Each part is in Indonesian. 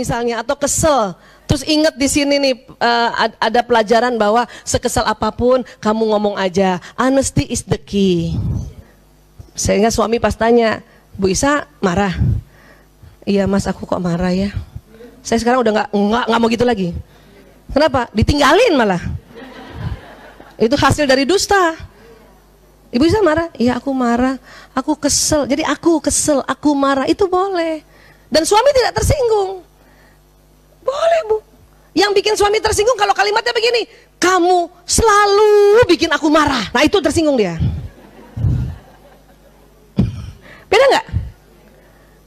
misalnya atau kesel, terus ingat di sini nih uh, ada pelajaran bahwa sekesal apa pun kamu ngomong aja, honesty is the key. Sehingga suami pas tanya, Bu Isa marah. Iya mas aku kok marah ya. Saya sekarang udah nggak nggak nggak mau gitu lagi. Kenapa? Ditinggalin malah. Itu hasil dari dusta. Ibu Isa marah? Iya aku marah. Aku kesel. Jadi aku kesel, aku marah. Itu boleh. Dan suami tidak tersinggung. Boleh bu. Yang bikin suami tersinggung kalau kalimatnya begini. Kamu selalu bikin aku marah. Nah itu tersinggung dia. Beda nggak?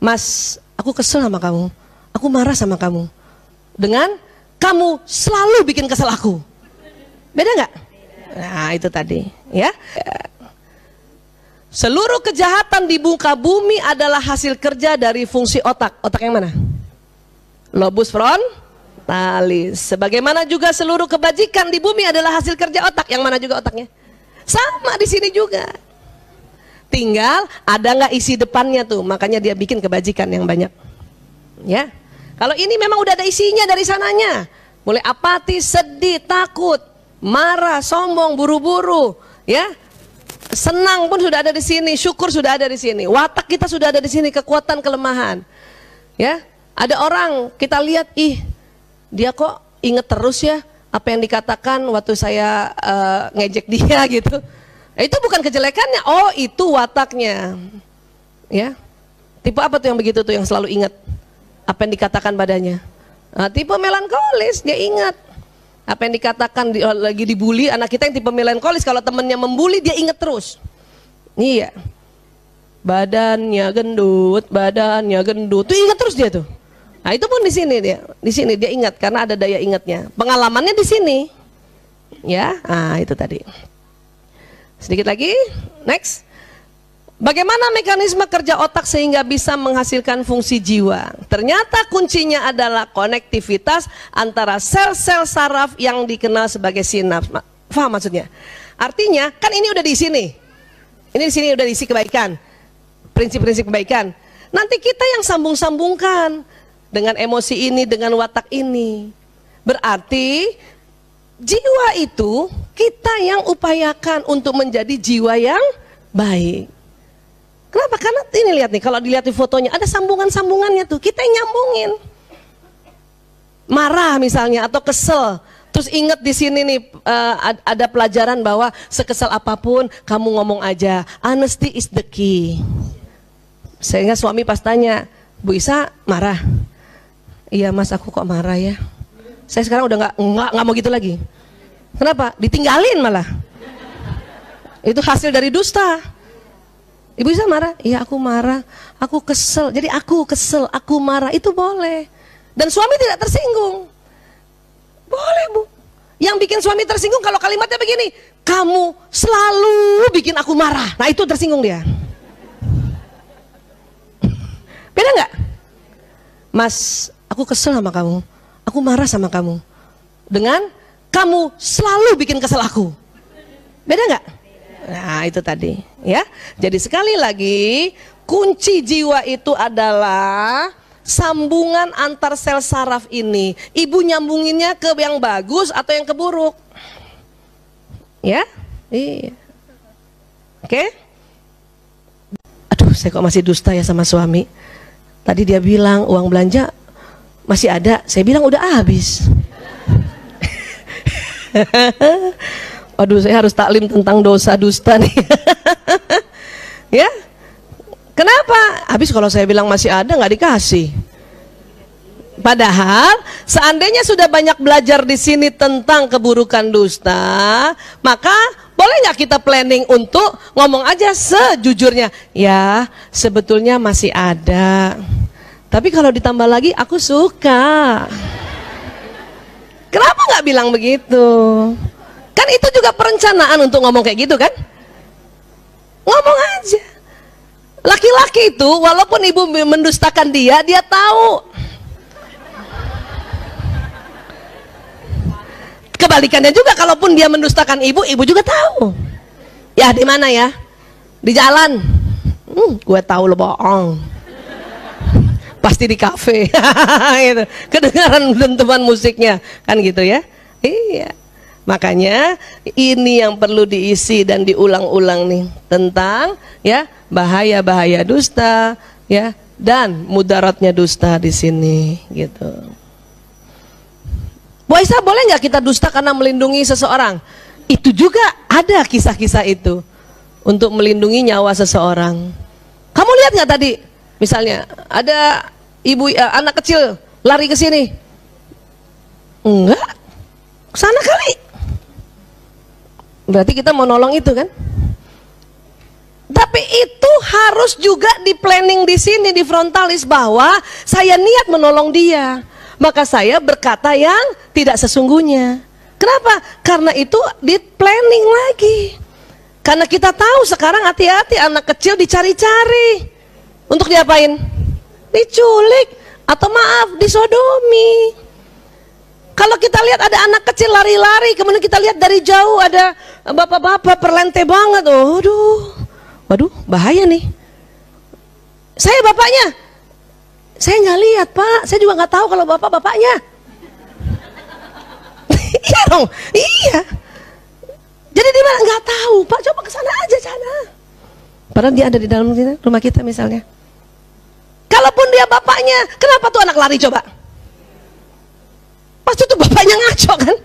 Mas, aku kesel sama kamu. Aku marah sama kamu. Dengan kamu selalu bikin kesel aku. Beda nggak? Nah itu tadi, ya. Seluruh kejahatan di muka bumi adalah hasil kerja dari fungsi otak. Otak yang mana? Lobus frontalis. Sebagaimana juga seluruh kebajikan di bumi adalah hasil kerja otak. Yang mana juga otaknya? Sama di sini juga. Tinggal ada nggak isi depannya tuh, makanya dia bikin kebajikan yang banyak. Ya, kalau ini memang udah ada isinya dari sananya, mulai apatis, sedih, takut, marah, sombong, buru-buru, ya, senang pun sudah ada di sini, syukur sudah ada di sini, watak kita sudah ada di sini, kekuatan, kelemahan, ya. Ada orang kita lihat, ih, dia kok inget terus ya apa yang dikatakan waktu saya uh, ngejek dia gitu itu bukan kejelekannya, oh itu wataknya. Ya. Tipe apa tuh yang begitu tuh yang selalu ingat apa yang dikatakan badannya? Nah, tipe melankolis, dia ingat apa yang dikatakan di, oh, lagi dibully anak kita yang tipe melankolis kalau temennya membuli dia ingat terus. Iya. Badannya gendut, badannya gendut. Tuh ingat terus dia tuh. Nah, itu pun di sini dia. Di sini dia ingat karena ada daya ingatnya. Pengalamannya di sini. Ya, ah itu tadi. Sedikit lagi, next. Bagaimana mekanisme kerja otak sehingga bisa menghasilkan fungsi jiwa? Ternyata kuncinya adalah konektivitas antara sel-sel saraf yang dikenal sebagai sinaps. Faham maksudnya? Artinya, kan ini udah di sini. Ini di sini udah diisi kebaikan. Prinsip-prinsip kebaikan. Nanti kita yang sambung-sambungkan dengan emosi ini, dengan watak ini. Berarti jiwa itu kita yang upayakan untuk menjadi jiwa yang baik. Kenapa? Karena ini lihat nih, kalau dilihat di fotonya ada sambungan-sambungannya tuh, kita yang nyambungin. Marah misalnya atau kesel, terus ingat di sini nih uh, ada pelajaran bahwa sekesal apa pun kamu ngomong aja, honesty is the key. Sehingga suami pas tanya, Bu Isa marah. Iya mas aku kok marah ya. Saya sekarang udah nggak nggak nggak mau gitu lagi. Kenapa? Ditinggalin malah. Itu hasil dari dusta. Ibu bisa marah? Iya aku marah. Aku kesel. Jadi aku kesel, aku marah. Itu boleh. Dan suami tidak tersinggung. Boleh bu. Yang bikin suami tersinggung kalau kalimatnya begini. Kamu selalu bikin aku marah. Nah itu tersinggung dia. Beda nggak? Mas, aku kesel sama kamu. Aku marah sama kamu. Dengan kamu selalu bikin kesel aku. Beda nggak? Nah itu tadi ya. Jadi sekali lagi kunci jiwa itu adalah sambungan antar sel saraf ini. Ibu nyambunginnya ke yang bagus atau yang keburuk? Ya? Iya. Oke? Aduh, saya kok masih dusta ya sama suami. Tadi dia bilang uang belanja masih ada. Saya bilang udah habis. Waduh, saya harus taklim tentang dosa dusta nih. ya? Kenapa? Habis kalau saya bilang masih ada nggak dikasih. Padahal seandainya sudah banyak belajar di sini tentang keburukan dusta, maka boleh nggak kita planning untuk ngomong aja sejujurnya, ya sebetulnya masih ada. Tapi kalau ditambah lagi, aku suka. Kenapa nggak bilang begitu? Kan itu juga perencanaan untuk ngomong kayak gitu kan? Ngomong aja. Laki-laki itu walaupun ibu mendustakan dia, dia tahu. Kebalikannya juga kalaupun dia mendustakan ibu, ibu juga tahu. Ya di mana ya? Di jalan. Hmm, gue tahu lo bohong. Pasti di kafe. gitu. Kedengaran dentuman musiknya, kan gitu ya? Iya. Makanya ini yang perlu diisi dan diulang-ulang nih tentang ya bahaya-bahaya dusta ya dan mudaratnya dusta di sini gitu. Bu Aisyah boleh nggak kita dusta karena melindungi seseorang? Itu juga ada kisah-kisah itu untuk melindungi nyawa seseorang. Kamu lihat nggak tadi misalnya ada ibu uh, anak kecil lari ke sini? Enggak, sana kali Berarti kita mau nolong itu kan? Tapi itu harus juga di planning di sini di frontalis bahwa saya niat menolong dia. Maka saya berkata yang tidak sesungguhnya. Kenapa? Karena itu di planning lagi. Karena kita tahu sekarang hati-hati anak kecil dicari-cari. Untuk diapain? Diculik atau maaf disodomi. Kalau kita lihat ada anak kecil lari-lari, kemudian kita lihat dari jauh ada bapak-bapak perlente banget. Oh, waduh, waduh, bahaya nih. Saya bapaknya, saya nggak lihat pak, saya juga nggak tahu kalau bapak bapaknya. iya dong, iya. Jadi dia nggak tahu, pak coba ke sana aja sana. Padahal dia ada di dalam rumah kita misalnya. Kalaupun dia bapaknya, kenapa tuh anak lari coba? Pasti tuh bapaknya ngaco kan?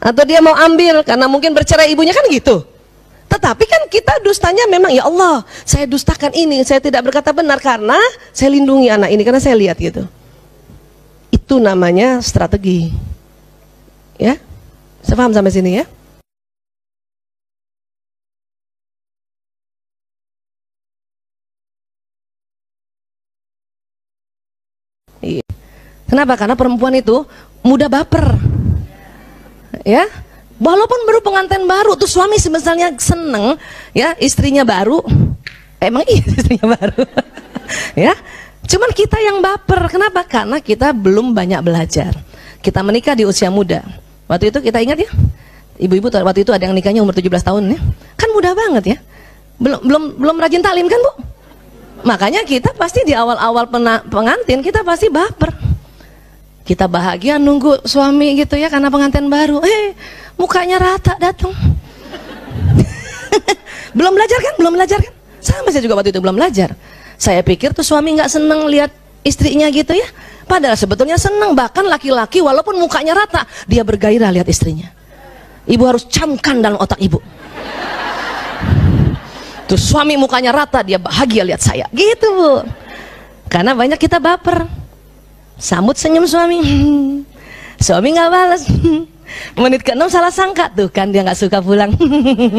Atau dia mau ambil karena mungkin bercerai ibunya kan gitu. Tetapi kan kita dustanya memang ya Allah, saya dustakan ini, saya tidak berkata benar karena saya lindungi anak ini karena saya lihat gitu. Itu namanya strategi. Ya? Saya paham sampai sini ya? Kenapa? Karena perempuan itu mudah baper. Ya, walaupun baru pengantin baru tuh suami sebenarnya seneng ya istrinya baru. Emang iya istrinya baru. ya, cuman kita yang baper. Kenapa? Karena kita belum banyak belajar. Kita menikah di usia muda. Waktu itu kita ingat ya, ibu-ibu waktu itu ada yang nikahnya umur 17 tahun ya. Kan mudah banget ya. Belum belum belum rajin talim kan, Bu? Makanya kita pasti di awal-awal pengantin kita pasti baper kita bahagia nunggu suami gitu ya karena pengantin baru. Eh, mukanya rata datang. belum belajar kan? Belum belajar kan? Sama saya juga waktu itu belum belajar. Saya pikir tuh suami nggak seneng lihat istrinya gitu ya. Padahal sebetulnya seneng bahkan laki-laki walaupun mukanya rata dia bergairah lihat istrinya. Ibu harus camkan dalam otak ibu. Tuh suami mukanya rata dia bahagia lihat saya. Gitu bu. Karena banyak kita baper. Sambut senyum suami. Suami nggak balas. Menit ke enam salah sangka tuh kan dia nggak suka pulang.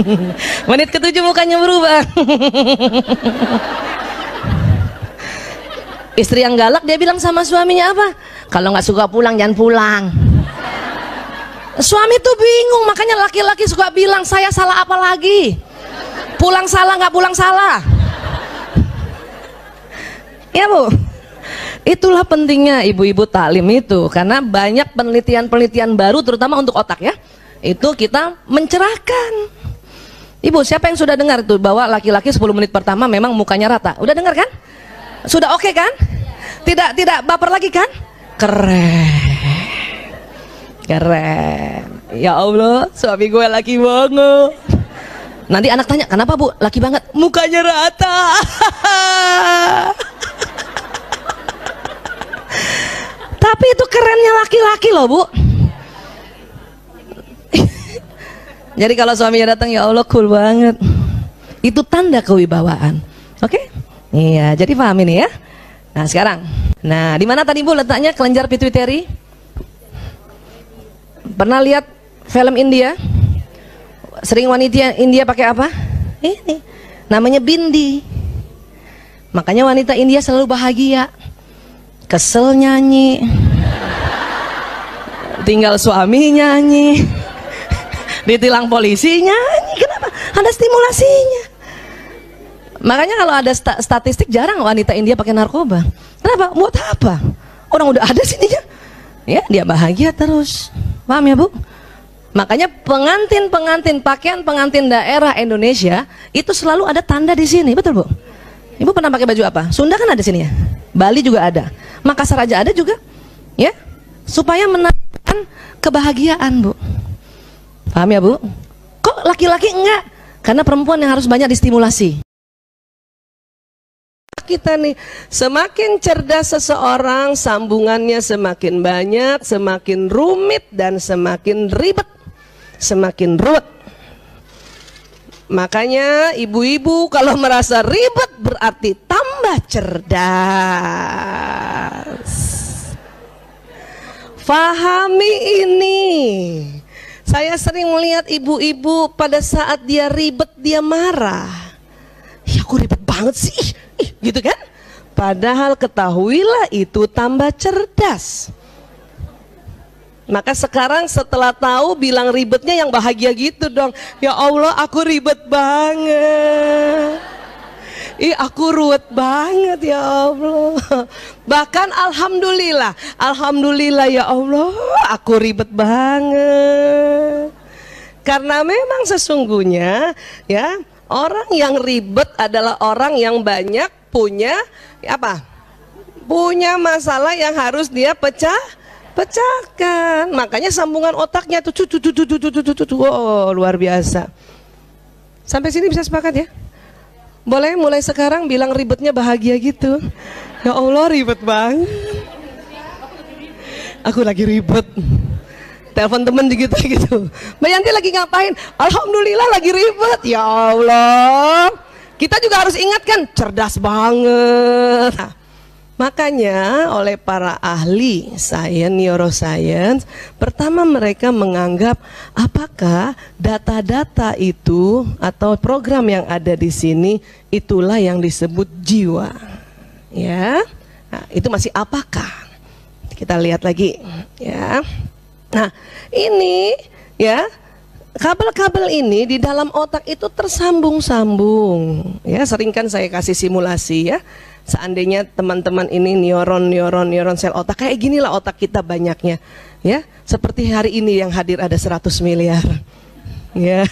Menit ke tujuh mukanya berubah. Istri yang galak dia bilang sama suaminya apa? Kalau nggak suka pulang jangan pulang. Suami tuh bingung makanya laki-laki suka bilang saya salah apa lagi? Pulang salah nggak pulang salah? Ya bu. Itulah pentingnya ibu-ibu taklim itu karena banyak penelitian-penelitian baru terutama untuk otak ya. Itu kita mencerahkan. Ibu, siapa yang sudah dengar itu bahwa laki-laki 10 menit pertama memang mukanya rata? Udah dengar kan? Sudah oke okay, kan? Tidak tidak baper lagi kan? Keren. Keren. Ya Allah, suami gue laki banget. Nanti anak tanya, kenapa bu? Laki banget. Mukanya rata. Tapi itu kerennya laki-laki loh bu. Jadi kalau suaminya datang ya Allah cool banget. Itu tanda kewibawaan. Oke? Okay? Iya, jadi paham ini ya. Nah sekarang, nah di mana tadi bu letaknya kelenjar pituitari? Pernah lihat film India? Sering wanita India pakai apa? Ini, namanya bindi. Makanya wanita India selalu bahagia kesel nyanyi. Tinggal suami nyanyi. Ditilang polisi nyanyi. Kenapa? Ada stimulasinya. Makanya kalau ada sta statistik jarang wanita India pakai narkoba. Kenapa? Buat apa? Orang udah ada sini ya dia bahagia terus. Paham ya bu? Makanya pengantin-pengantin pakaian pengantin daerah Indonesia itu selalu ada tanda di sini. Betul bu ibu pernah pakai baju apa Sunda kan ada sini ya Bali juga ada, Makassar aja ada juga, ya, supaya menahan kebahagiaan bu. Paham ya bu? Kok laki-laki enggak? Karena perempuan yang harus banyak distimulasi. Kita nih, semakin cerdas seseorang, sambungannya semakin banyak, semakin rumit dan semakin ribet, semakin ruwet. Makanya ibu-ibu kalau merasa ribet berarti tambah cerdas. Fahami ini. Saya sering melihat ibu-ibu pada saat dia ribet dia marah. Ya aku ribet banget sih, Ih, gitu kan? Padahal ketahuilah itu tambah cerdas. Maka sekarang setelah tahu bilang ribetnya yang bahagia gitu dong. Ya Allah aku ribet banget. Ih aku ruwet banget ya Allah Bahkan Alhamdulillah Alhamdulillah ya Allah Aku ribet banget Karena memang sesungguhnya ya Orang yang ribet adalah orang yang banyak punya apa? Punya masalah yang harus dia pecah pecahkan. Makanya sambungan otaknya tuh tuh tuh tuh tuh tuh tuh tuh oh luar biasa. Sampai sini bisa sepakat ya? Boleh mulai sekarang bilang ribetnya bahagia gitu. Ya Allah ribet banget. Aku lagi ribet. Telepon temen gitu gitu. Mbak Yanti lagi ngapain? Alhamdulillah lagi ribet. Ya Allah. Kita juga harus ingatkan cerdas banget. Nah, Makanya oleh para ahli sains neuroscience, pertama mereka menganggap apakah data-data itu atau program yang ada di sini itulah yang disebut jiwa. Ya. Nah, itu masih apakah? Kita lihat lagi, ya. Nah, ini ya kabel-kabel ini di dalam otak itu tersambung-sambung. Ya, sering kan saya kasih simulasi ya seandainya teman-teman ini neuron neuron neuron sel otak kayak gini lah otak kita banyaknya ya. Seperti hari ini yang hadir ada 100 miliar ya.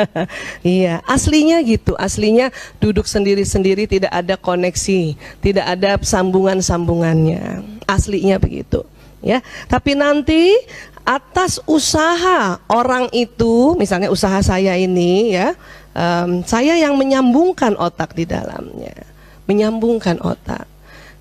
Iya aslinya gitu aslinya duduk sendiri-sendiri tidak ada koneksi tidak ada sambungan-sambungannya. Aslinya begitu ya. Tapi nanti atas usaha orang itu misalnya usaha saya ini ya um, saya yang menyambungkan otak di dalamnya menyambungkan otak.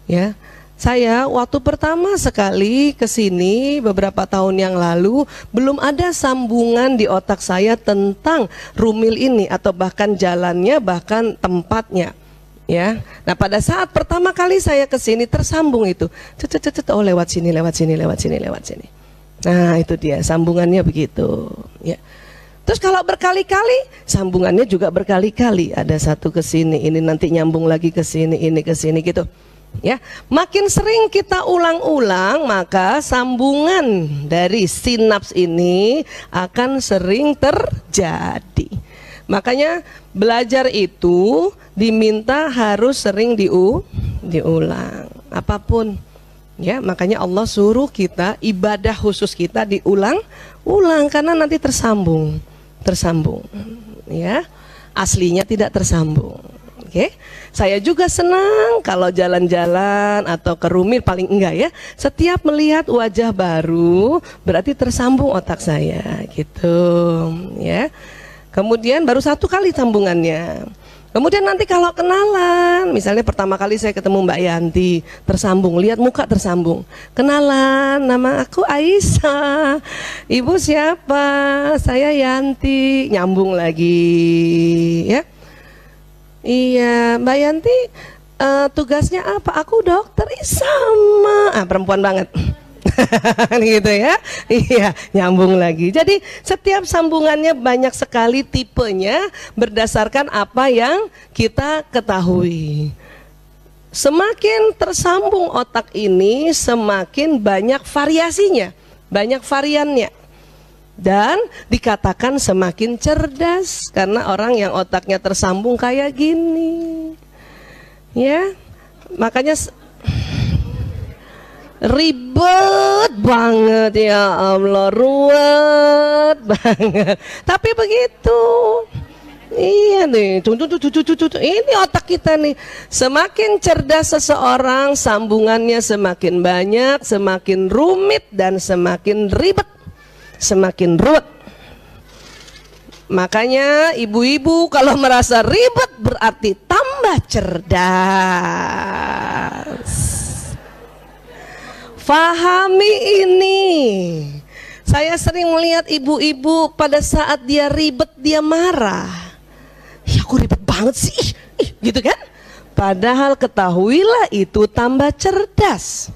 Ya, saya waktu pertama sekali ke sini beberapa tahun yang lalu belum ada sambungan di otak saya tentang rumil ini atau bahkan jalannya bahkan tempatnya ya. Nah pada saat pertama kali saya ke sini tersambung itu, cet cet oh lewat sini, lewat sini, lewat sini, lewat sini. Nah itu dia sambungannya begitu, ya. Terus kalau berkali-kali, sambungannya juga berkali-kali. Ada satu ke sini, ini nanti nyambung lagi ke sini, ini ke sini gitu. Ya, makin sering kita ulang-ulang, maka sambungan dari sinaps ini akan sering terjadi. Makanya belajar itu diminta harus sering diu diulang apa pun. Ya, makanya Allah suruh kita ibadah khusus kita diulang-ulang karena nanti tersambung tersambung ya. Aslinya tidak tersambung oke. Saya juga senang kalau jalan-jalan atau ke rumit paling enggak ya. Setiap melihat wajah baru berarti tersambung otak saya gitu ya. Kemudian baru satu kali sambungannya Kemudian nanti kalau kenalan, misalnya pertama kali saya ketemu Mbak Yanti, tersambung, lihat muka tersambung. Kenalan, nama aku Aisyah. Ibu siapa? Saya Yanti. Nyambung lagi, ya. Iya, Mbak Yanti uh, tugasnya apa? Aku dokter. Ih, sama. Ah, perempuan banget. gitu ya. Iya, nyambung lagi. Jadi setiap sambungannya banyak sekali tipenya berdasarkan apa yang kita ketahui. Semakin tersambung otak ini, semakin banyak variasinya, banyak variannya. Dan dikatakan semakin cerdas karena orang yang otaknya tersambung kayak gini. Ya. Makanya ribet banget ya Allah ruwet banget tapi begitu Iya nih, ini otak kita nih. Semakin cerdas seseorang, sambungannya semakin banyak, semakin rumit dan semakin ribet, semakin ruwet. Makanya ibu-ibu kalau merasa ribet berarti tambah cerdas. Fahami ini. Saya sering melihat ibu-ibu pada saat dia ribet dia marah. Ya aku ribet banget sih, Ih, gitu kan? Padahal ketahuilah itu tambah cerdas.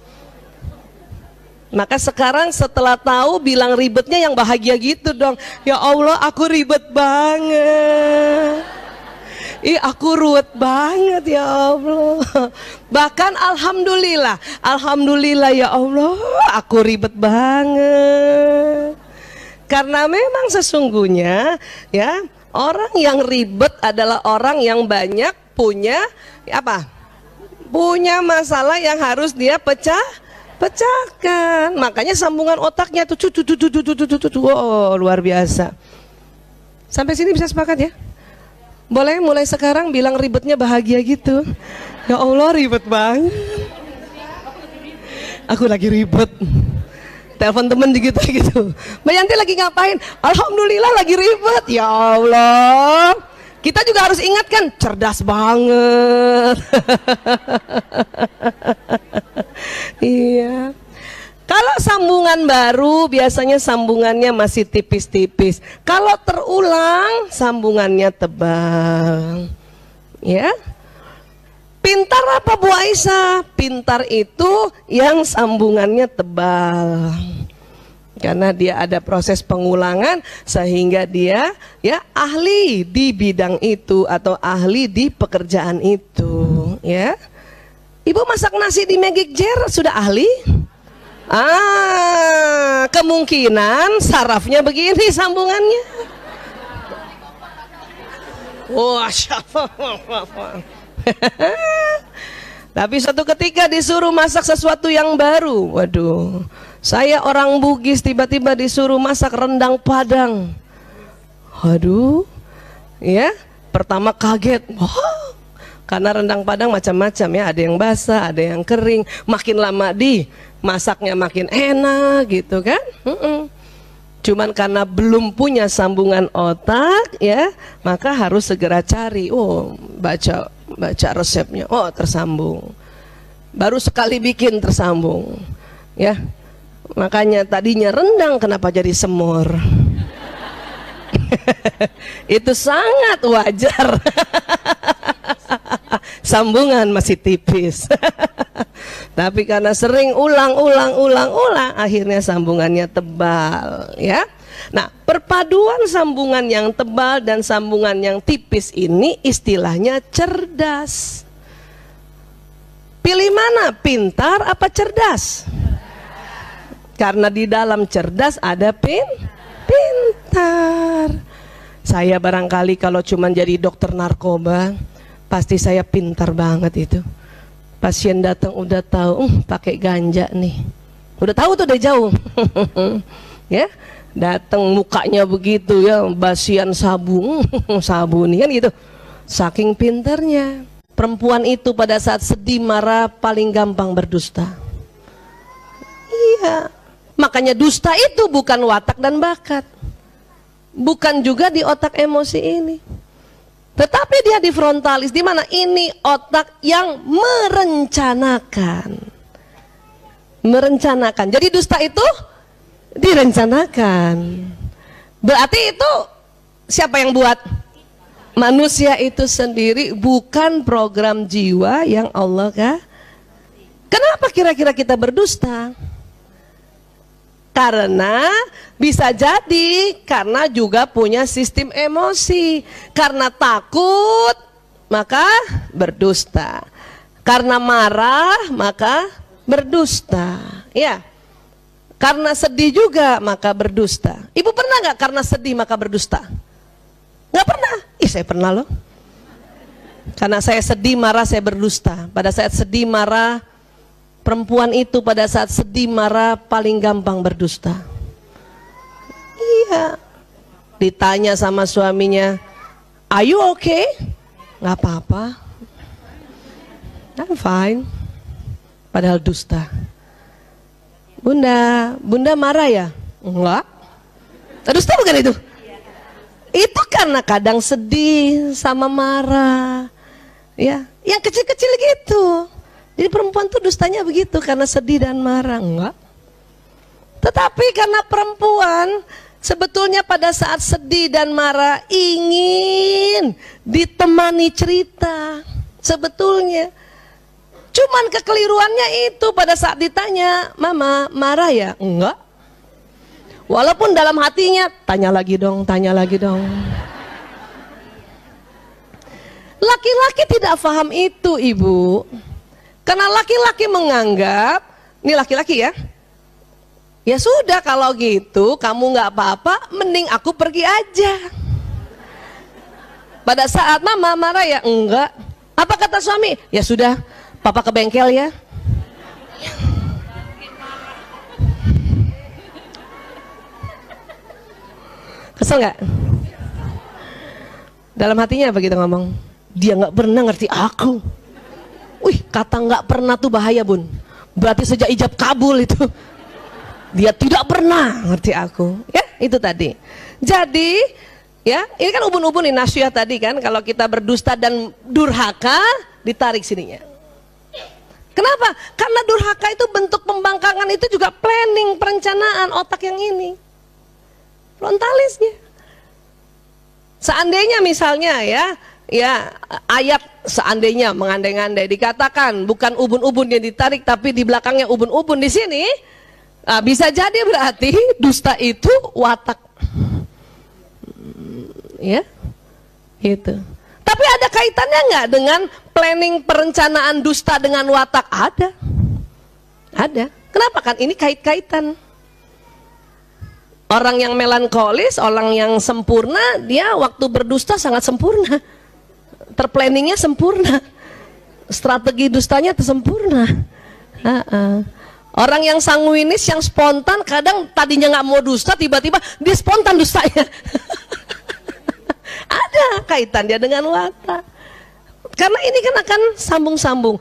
Maka sekarang setelah tahu bilang ribetnya yang bahagia gitu dong. Ya Allah aku ribet banget. Ih aku ruwet banget ya Allah Bahkan Alhamdulillah Alhamdulillah ya Allah Aku ribet banget Karena memang sesungguhnya ya Orang yang ribet adalah orang yang banyak punya apa? Punya masalah yang harus dia pecah pecahkan. Makanya sambungan otaknya tuh tuh tuh tuh tuh tuh tuh tuh luar biasa. Sampai sini bisa sepakat ya? Boleh mulai sekarang bilang ribetnya bahagia gitu. Ya Allah ribet banget. Aku lagi ribet. Telepon temen gitu gitu. Mbak Yanti lagi ngapain? Alhamdulillah lagi ribet. Ya Allah. Kita juga harus ingatkan cerdas banget. iya. Kalau sambungan baru biasanya sambungannya masih tipis-tipis. Kalau terulang sambungannya tebal. Ya. Pintar apa Bu Aisyah? Pintar itu yang sambungannya tebal. Karena dia ada proses pengulangan sehingga dia ya ahli di bidang itu atau ahli di pekerjaan itu, ya. Ibu masak nasi di Magic Jar sudah ahli? Ah, kemungkinan sarafnya begini sambungannya. Wah, Tapi suatu ketika disuruh masak sesuatu yang baru. Waduh, saya orang Bugis tiba-tiba disuruh masak rendang Padang. Waduh, ya, pertama kaget. Wah, karena rendang Padang macam-macam ya, ada yang basah, ada yang kering. Makin lama di masaknya makin enak gitu kan? Mm cuman karena belum punya sambungan otak ya maka harus segera cari. Oh baca baca resepnya. Oh tersambung. Baru sekali bikin tersambung ya. Makanya tadinya rendang kenapa jadi semur? Itu sangat wajar. Sambungan masih tipis tapi karena sering ulang ulang ulang ulang akhirnya sambungannya tebal ya. Nah perpaduan sambungan yang tebal dan sambungan yang tipis ini istilahnya cerdas. Pilih mana pintar apa cerdas? Karena di dalam cerdas ada pin pintar. Saya barangkali kalau cuma jadi dokter narkoba pasti saya pintar banget itu pasien datang udah tahu uh, pakai ganja nih. Udah tahu tuh dari jauh. Ya datang mukanya begitu ya basian sabu. Sabu nih kan gitu. Saking pinternya perempuan itu pada saat sedih marah paling gampang berdusta. Iya makanya dusta itu bukan watak dan bakat. Bukan juga di otak emosi ini tetapi dia di frontalis, di mana ini otak yang merencanakan. Merencanakan. Jadi dusta itu direncanakan. Berarti itu siapa yang buat? Manusia itu sendiri bukan program jiwa yang Allah kah? Kenapa kira-kira kita berdusta? Karena bisa jadi karena juga punya sistem emosi. Karena takut maka berdusta. Karena marah maka berdusta. Ya. Karena sedih juga maka berdusta. Ibu pernah nggak karena sedih maka berdusta? Nggak pernah. Ih saya pernah loh. Karena saya sedih marah saya berdusta. Pada saat sedih marah Perempuan itu pada saat sedih marah paling gampang berdusta. Iya. Ditanya sama suaminya, Are you okay? Nggak apa-apa. I'm fine. Padahal dusta. Bunda, Bunda marah ya? Enggak. Dusta bukan itu? Itu karena kadang sedih sama marah. Ya, yang kecil-kecil gitu. Jadi perempuan tuh dustanya begitu karena sedih dan marah. Enggak. Tetapi karena perempuan sebetulnya pada saat sedih dan marah ingin ditemani cerita. Sebetulnya. Cuman kekeliruannya itu pada saat ditanya, "Mama, marah ya?" Enggak. Walaupun dalam hatinya, tanya lagi dong, tanya lagi dong. Laki-laki tidak paham itu, Ibu. Karena laki-laki menganggap, ini laki-laki ya, Ya sudah kalau gitu kamu nggak apa-apa, mending aku pergi aja. Pada saat mama marah ya enggak. Apa kata suami? Ya sudah, papa ke bengkel ya. Kesel nggak? Dalam hatinya begitu ngomong? Dia nggak pernah ngerti aku. Kata nggak pernah tuh bahaya bun. Berarti sejak ijab kabul itu dia tidak pernah ngerti aku. Ya, itu tadi. Jadi, ya, ini kan ubun-ubun nih nasihat tadi kan kalau kita berdusta dan durhaka ditarik sininya. Kenapa? Karena durhaka itu bentuk pembangkangan itu juga planning, perencanaan otak yang ini. Frontalisnya. Seandainya misalnya ya, ya ayat seandainya mengandai-andai dikatakan bukan ubun-ubun yang ditarik tapi di belakangnya ubun-ubun di sini, Nah, bisa jadi berarti dusta itu watak. Ya. Itu. Tapi ada kaitannya nggak dengan planning perencanaan dusta dengan watak? Ada. Ada. Kenapa kan ini kait-kaitan? Orang yang melankolis, orang yang sempurna, dia waktu berdusta sangat sempurna. Terplanningnya sempurna. Strategi dustanya tersempurna. Uh -uh. Orang yang sanguinis, yang spontan, kadang tadinya nggak mau dusta, tiba-tiba dia spontan dustanya. Ada kaitan dia dengan watak. Karena ini kan akan sambung-sambung.